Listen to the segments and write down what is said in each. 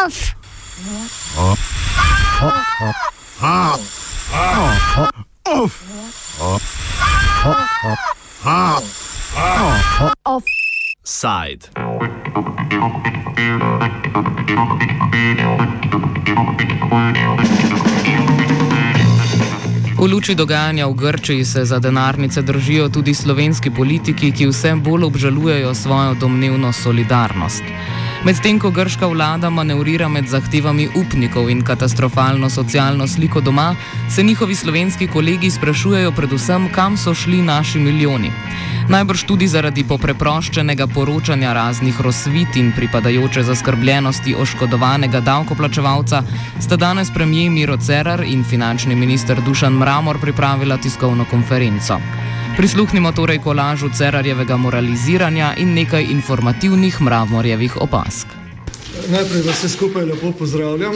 Off. Off. Side. V luči dogajanja v Grčiji se za denarnice držijo tudi slovenski politiki, ki vse bolj obžalujejo svojo domnevno solidarnost. Medtem ko grška vlada manevrira med zahtevami upnikov in katastrofalno socialno sliko doma, se njihovi slovenski kolegi sprašujejo predvsem, kam so šli naši milijoni. Najbrž tudi zaradi popreproščenega poročanja raznih rozvit in pripadajoče zaskrbljenosti oškodovanega davkoplačevalca sta danes premijer Miro Cerar in finančni minister Dušan Mramor pripravila tiskovno konferenco. Prisluhnimo torej kolažu Cerarjevega moraliziranja in nekaj informativnih Mramorjevih opask. Najprej vas vse skupaj lepo pozdravljam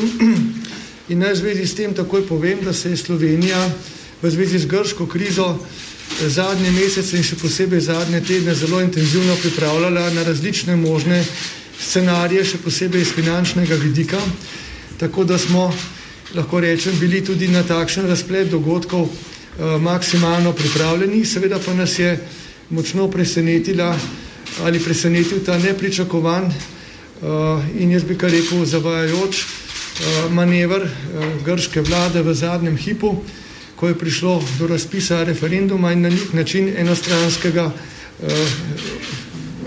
in naj v zvezi s tem takoj povem, da se je Slovenija v zvezi z grško krizo zadnje mesece in še posebej zadnje tedne zelo intenzivno pripravljala na različne možne scenarije, še posebej iz finančnega vidika, tako da smo, lahko rečem, bili tudi na takšen razplet dogodkov eh, maksimalno pripravljeni, seveda pa nas je močno presenetila ali presenetil ta nepričakovan eh, in jaz bi kar rekel zavajajoč eh, manever grške vlade v zadnjem hipu, ko je prišlo do razpisa referenduma in na nek način enostranskega,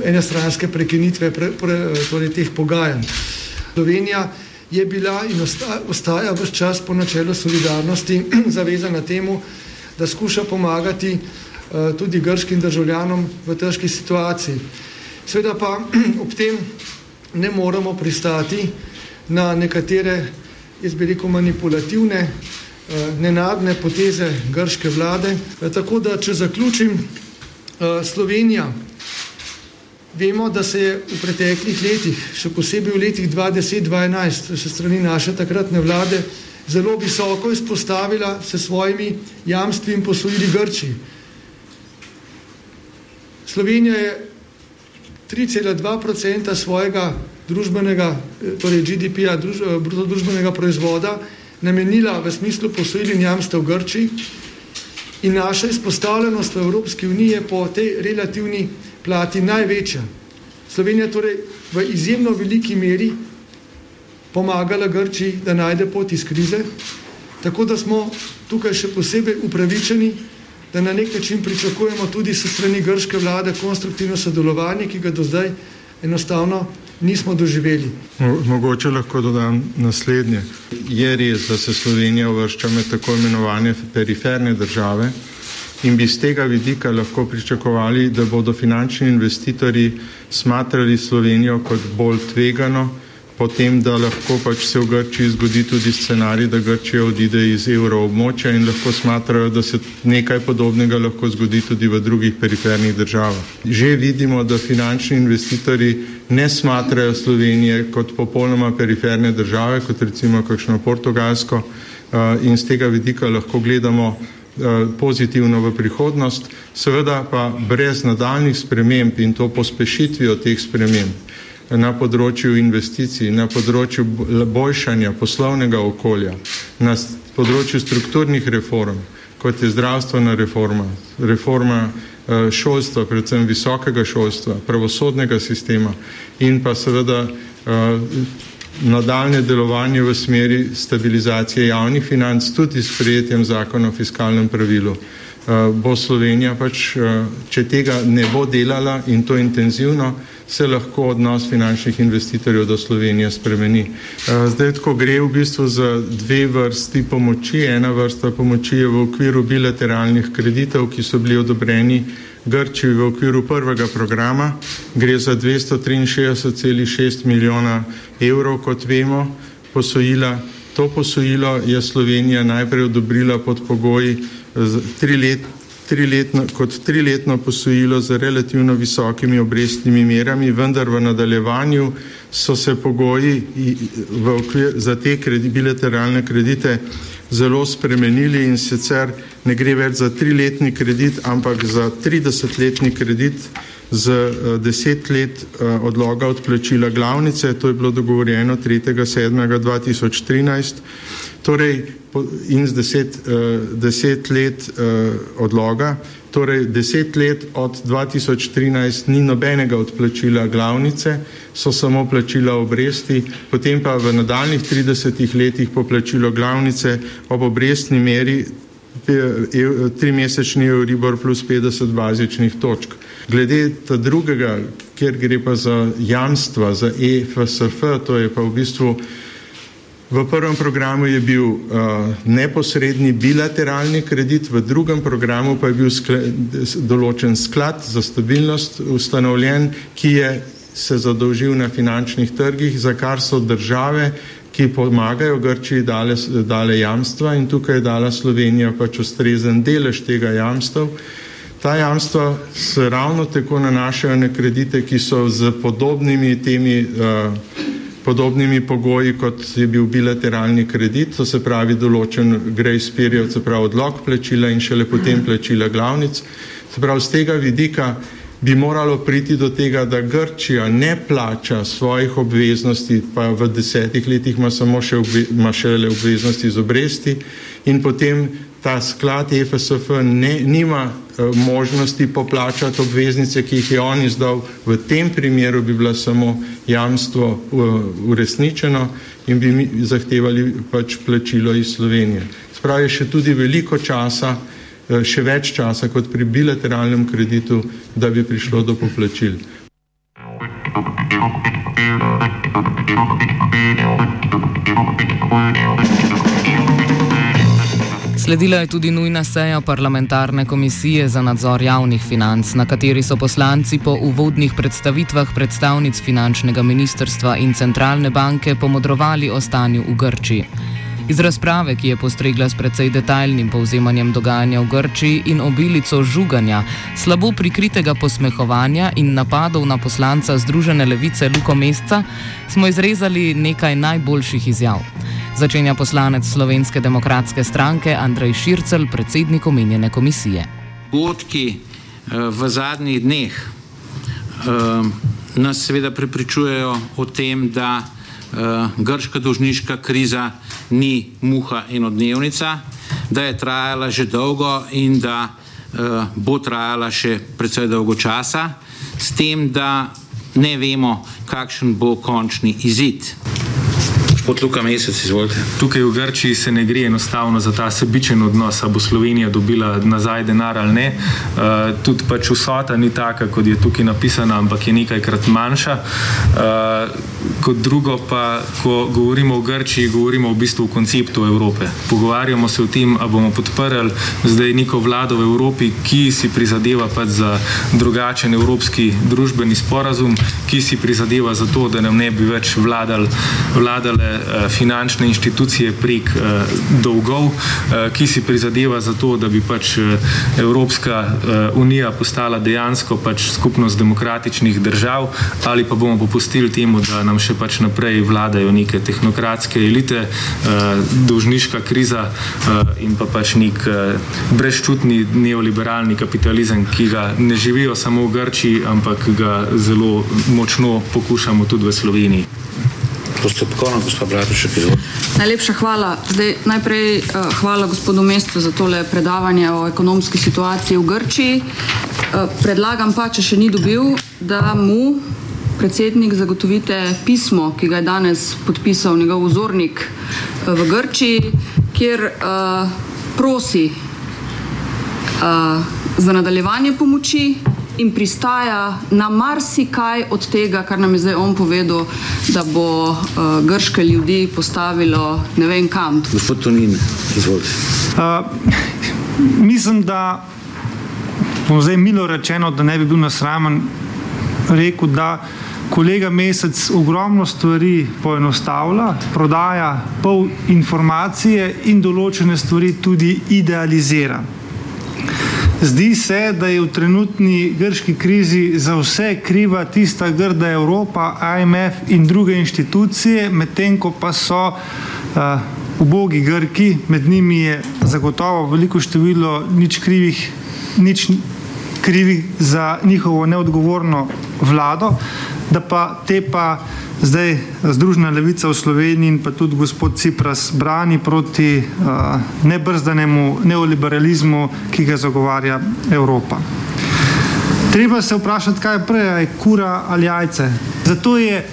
enostranske prekinitve pre, pre, torej teh pogajanj. Slovenija je bila in osta, ostaja vse čas po načelu solidarnosti zavezana temu, da skuša pomagati uh, tudi grškim državljanom v težki situaciji. Sveda pa ob tem ne moramo pristati na nekatere, jaz bi rekel, manipulativne Eh, nenadne poteze grške vlade. Eh, tako da, če zaključim, eh, Slovenija, vemo, da se je v preteklih letih, še posebej v letih 2010-2011, še strani naše takratne vlade, zelo visoko izpostavila se svojimi jamstvi in posojili Grčiji. Slovenija je 3,2% svojega družbenega, torej GDP-ja, druž, bruto družbenega proizvoda, namenila v smislu posojil in jamstev Grči in naša izpostavljenost v Evropski uniji je po tej relativni plati največja. Slovenija torej v izjemno veliki meri pomagala Grči, da najde pot iz krize, tako da smo tukaj še posebej upravičeni, da na nek način pričakujemo tudi s strani grške vlade konstruktivno sodelovanje, ki ga do zdaj enostavno nismo doživeli. Mogoče lahko dodam naslednje. Je res, da se Slovenija uvršča med tako imenovane periferne države in bi z tega vidika lahko pričakovali, da bodo finančni investitorji smatrali Slovenijo kot bolj tvegano, potem da lahko pač se v Grčiji zgodi tudi scenarij, da Grčija odide iz evroobmočja in lahko smatrajo, da se nekaj podobnega lahko zgodi tudi v drugih perifernih državah. Že vidimo, da finančni investitorji ne smatrajo Slovenije kot popolnoma periferne države, kot recimo kakšno Portugalsko in z tega vidika lahko gledamo pozitivno v prihodnost, seveda pa brez nadaljnih sprememb in to pospešitvijo teh sprememb na področju investicij, na področju boljšanja poslovnega okolja, na področju strukturnih reform, kot je zdravstvena reforma, reforma eh, šolstva, predvsem visokega šolstva, pravosodnega sistema in pa seveda eh, nadaljne delovanje v smeri stabilizacije javnih financ, tudi s prijetjem zakona o fiskalnem pravilu. Eh, bo Slovenija pač, če tega ne bo delala in to intenzivno, se lahko odnos finančnih investitorjev do Slovenije spremeni. Eh, zdaj, ko gre v bistvu za dve vrsti pomoči, ena vrsta pomoči je v okviru bilateralnih kreditov, ki so bili odobreni Grčiji v okviru prvega programa, gre za 263,6 milijona evrov, kot vemo, posojila. To posojilo je Slovenija najprej odobrila pod pogoji tri let, triletno, kot triletno posojilo z relativno visokimi obrestnimi merami, vendar v nadaljevanju so se pogoji okvir, za te kredi, bilateralne kredite zelo spremenili in sicer ne gre več za triletni kredit, ampak za 30-letni kredit z deset let odloga odplačila glavnice, to je bilo dogovorjeno 3.7.2013, torej in z deset, deset let odloga, torej deset let od 2013 ni nobenega odplačila glavnice, so samo plačila obresti, potem pa v nadaljnih 30 letih poplačilo glavnice ob obrestni meri trimesečni Euribor plus 50 bazičnih točk. Glede ta drugega, kjer gre pa za jamstva, za EFSF, to je pa v bistvu v prvem programu je bil uh, neposredni bilateralni kredit, v drugem programu pa je bil skle, določen sklad za stabilnost ustanovljen, ki je se zadolžil na finančnih trgih, za kar so države ki pomagajo Grčiji, dale, dale jamstva in tukaj je dala Slovenija pač ustrezen delež tega jamstva. Ta jamstva se ravno tako nanašajo na kredite, ki so z podobnimi temi uh, podobnimi pogoji, kot je bil bilateralni kredit, to se pravi določen grace period, se pravi odlog plačila in šele potem plačila glavnic. Se pravi, z tega vidika bi moralo priti do tega, da Grčija ne plača svojih obveznosti, pa v desetih letih ima samo še obve, ima šele obveznosti z obresti in potem ta sklad EFSF ne, nima uh, možnosti poplačati obveznice, ki jih je on izdal. V tem primeru bi bila samo jamstvo uh, uresničeno in bi mi zahtevali pač plačilo iz Slovenije. Spravi še tudi veliko časa, Eh, še več časa kot pri bilateralnem kreditu, da bi prišlo do poplačil. Sledila je tudi nujna seja parlamentarne komisije za nadzor javnih financ, na kateri so poslanci po uvodnih predstavitvah predstavnic finančnega ministrstva in centralne banke pomodrovali o stanju v Grčiji. Iz razprave, ki je postregla s precej detaljnim povzemanjem dogajanja v Grčiji in obilico žuganja, slabo prikritega posmehovanja in napadov na poslanca Združene levice Luko Mesca, smo izrezali nekaj najboljših izjav. Začenja poslanec Slovenske demokratske stranke Andrej Šircel, predsednik omenjene komisije. Dogodki eh, v zadnjih dneh eh, nas seveda prepričujejo o tem, da uh, grška dolžniška kriza ni muha enodnevnica, da je trajala že dolgo in da bo trajala še precej dolgo časa, s tem, da ne vemo, kakšen bo končni izid. Gospod Luka Mesec, izvolite. Tukaj v Grčiji se ne gre enostavno za ta sebičen odnos, ali bo Slovenija dobila nazaj denar ali ne. Uh, tudi pač vsota ni taka, kot je tukaj napisana, ampak je nekajkrat manjša. Uh, kot drugo pa, ko govorimo o Grčiji, govorimo v bistvu o konceptu Evrope. Pogovarjamo se o tem, ali bomo podprli zdaj neko vlado v Evropi, ki si prizadeva pač za drugačen evropski družbeni sporazum, ki si prizadeva za to, da nam ne bi več vladal, vladale uh, finančne inštitucije prek uh, dolgov, uh, ki si prizadeva za to, da bi pač Evropska unija postala dejansko pač skupnost demokratičnih držav, ali pa bomo popustili temu, da nam še pač naprej vladajo neke tehnokratske elite, dolžniška kriza in pa pač nek brezčutni neoliberalni kapitalizem, ki ga ne živijo samo v Grčiji, ampak ga zelo močno pokušamo tudi v Sloveniji. Postopkovno, gospod Bratušek, izvolite. Najlepša hvala. Zdaj, najprej uh, hvala gospodu Mestu za tole predavanje o ekonomski situaciji v Grčiji. Uh, predlagam pa, če še ni dobil, da mu predsednik zagotovite pismo, ki ga je danes podpisal njegov vzornik eh, v Grčiji, kjer uh, prosi uh, za nadaljevanje pomoči in pristaja na marsikaj od tega, kar nam je zdaj on povedal, da bo uh, grške ljudi postavilo ne vem kam. Gospod Tonin, izvolite. Uh, mislim, da bom zdaj milo rečeno, da ne bi bil nasramen rekel, da kolega Mesec ogromno stvari poenostavlja, prodaja pol informacije in določene stvari tudi idealizira. Zdi se, da je v trenutni grški krizi za vse kriva tista grda Evropa, IMF in druge inštitucije, medtem ko pa so uh, ubogi Grki, med njimi je zagotovo veliko število nič krivih, nič krivi za njihovo neodgovorno vlado, da pa te pa zdaj Združena levica v Sloveniji in pa tudi gospod Cipras brani proti uh, nebrzdanemu neoliberalizmu, ki ga zagovarja Evropa. Treba se vprašati, kaj je prej, je kura ali jajce. Zato je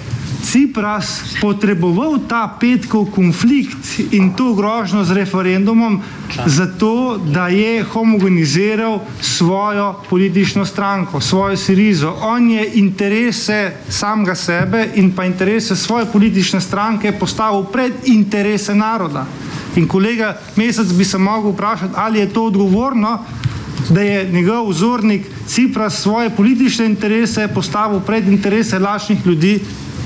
Cipras potreboval ta petkov konflikt in to grožno z referendumom, zato da je homogeniziral svojo politično stranko, svojo Sirizo. On je interese samega sebe in pa interese svoje politične stranke postavil pred interese naroda. In kolega Mesec bi se mogel vprašati, ali je to odgovorno, da je njegov vzornik Cipras svoje politične interese postavil pred interese lačnih ljudi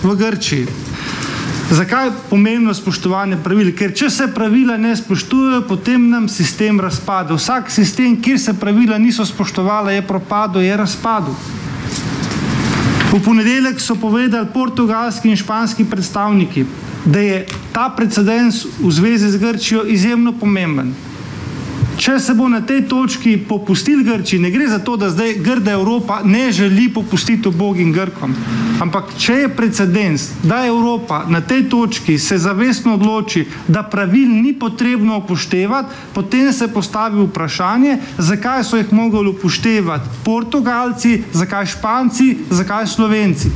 v Grčiji. Zakaj je pomembno spoštovanje pravil? Ker če se pravila ne spoštujejo, potem nam sistem razpade. Vsak sistem, kjer se pravila niso spoštovala, je propadel, je razpadel. V ponedeljek so povedali portugalski in španski predstavniki, da je ta precedens v zvezi z Grčijo izjemno pomemben. Če se bo na tej točki popustil Grči, ne gre za to, da zdaj grda Evropa ne želi popustiti obogim Grkom, ampak če je precedens, da Evropa na tej točki se zavestno odloči, da pravil ni potrebno upoštevati, potem se postavi vprašanje, zakaj so jih mogli upoštevati Portugalci, zakaj Španci, zakaj Slovenci.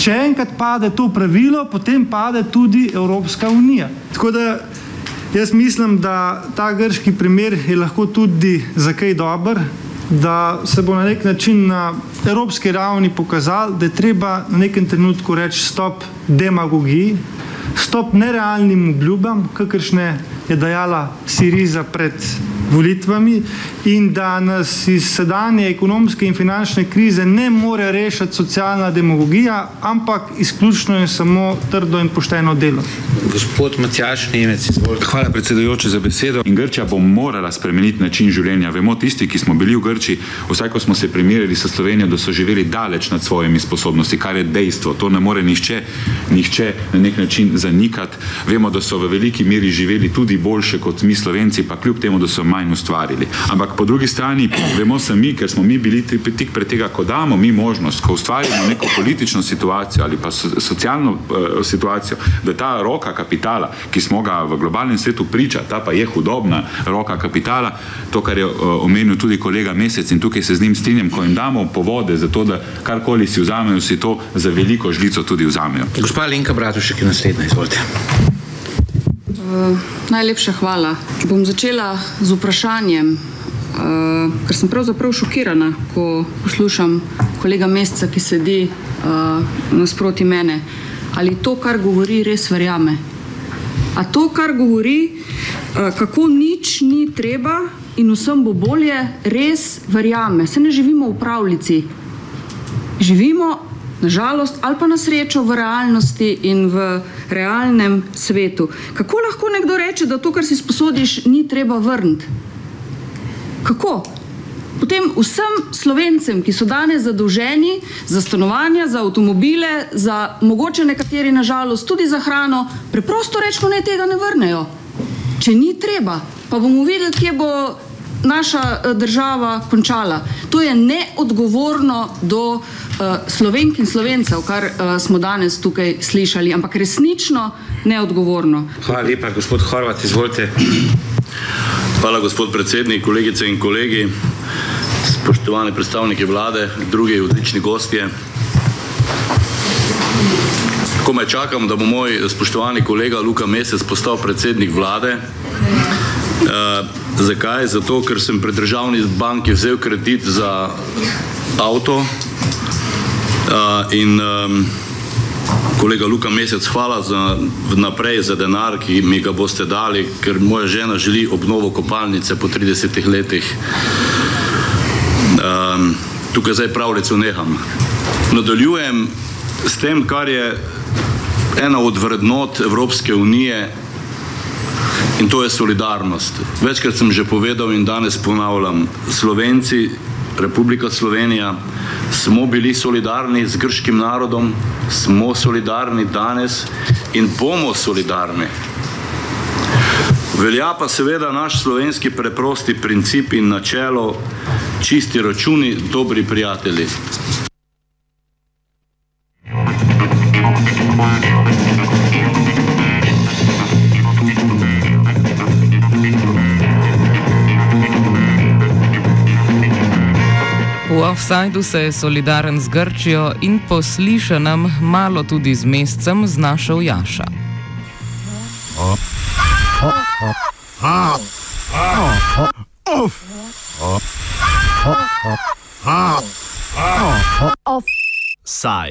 Če enkrat pade to pravilo, potem pade tudi Evropska unija. Tako da Jaz mislim, da ta grški primer je lahko tudi za kaj dober, da se bo na nek način na evropski ravni pokazal, da je treba na nekem trenutku reči stop demagogiji, stop nerealnim obljubam, kakršne je dajala Siriza pred volitvami in da nas iz sedanje ekonomske in finančne krize ne more rešiti socialna demagogija, ampak izključno in samo trdo in pošteno delo. Gospod Matjaš Nemec, izvolite. Hvala predsedujoče za besedo. In Grčija bo morala spremeniti način življenja. Vemo tisti, ki smo bili v Grčiji, vsaj ko smo se primerjali s Slovenijo, da so živeli daleč nad svojimi sposobnosti, kar je dejstvo. To ne more nihče, nihče na nek način zanikati. Vemo, da so v veliki meri živeli tudi boljše kot mi Slovenci, pa kljub temu, da so manj ustvarili. Ampak po drugi strani vemo sami, ker smo mi bili tik pred tega, ko damo mi možnost, ko ustvarimo neko politično situacijo ali pa socialno uh, situacijo, da ta roka kapitala, ki smo ga v globalnem svetu priča, ta pa je hudobna roka kapitala, to, kar je uh, omenil tudi kolega Mesec in tukaj se z njim strinjam, ko jim damo povode za to, da karkoli si vzamejo, si to za veliko žlico tudi vzamejo. Gospa Lenka Bratušek je naslednja, izvolite. Najlepša hvala. Bom začela z vprašanjem, uh, ker sem pravzaprav šokirana, ko poslušam kolega Mesca, ki sedi uh, nasproti mene. Ali to, kar govori, res verjame? A to, kar govori, uh, kako nič ni treba in vsem bo bolje, res verjame? Se ne živimo v pravljici. Živimo nažalost ali pa na srečo v realnosti in v realnem svetu. Kako lahko nekdo reče, da to, kar si sposodiš, ni treba vrniti? Kako? Potem vsem slovencem, ki so danes zadolženi za stanovanja, za avtomobile, za mogoče nekateri nažalost tudi za hrano, preprosto rečemo, ne tega ne vrnejo. Če ni treba, pa bomo videli, kje bo naša država končala. To je neodgovorno do uh, slovenk in slovencev, kar uh, smo danes tukaj slišali, ampak resnično neodgovorno. Hvala lepa, gospod Horvat, izvolite. Hvala, gospod predsednik, kolegice in kolegi, spoštovane predstavnike vlade, drugi odlični gostje. Ko me čakam, da bo moj spoštovani kolega Luka Mesec postal predsednik vlade. Zakaj? Zato, ker sem pred državni banki vzel kredit za avto uh, in um, kolega Luka Mesec, hvala za naprej za denar, ki mi ga boste dali, ker moja žena želi obnovo kopalnice po 30 letih. Um, tukaj zdaj pravljico neham. Nadaljujem s tem, kar je ena od vrednot Evropske unije in to je solidarnost. Večkrat sem že povedal in danes ponavljam, Slovenci, Republika Slovenija, smo bili solidarni z grškim narodom, smo solidarni danes in bomo solidarni. Velja pa seveda naš slovenski preprosti princip in načelo čisti računi, dobri prijatelji. ofsajdu se je solidaren z Grčijo in po slišanem malo tudi z mestcem znašel Jaša. Offside.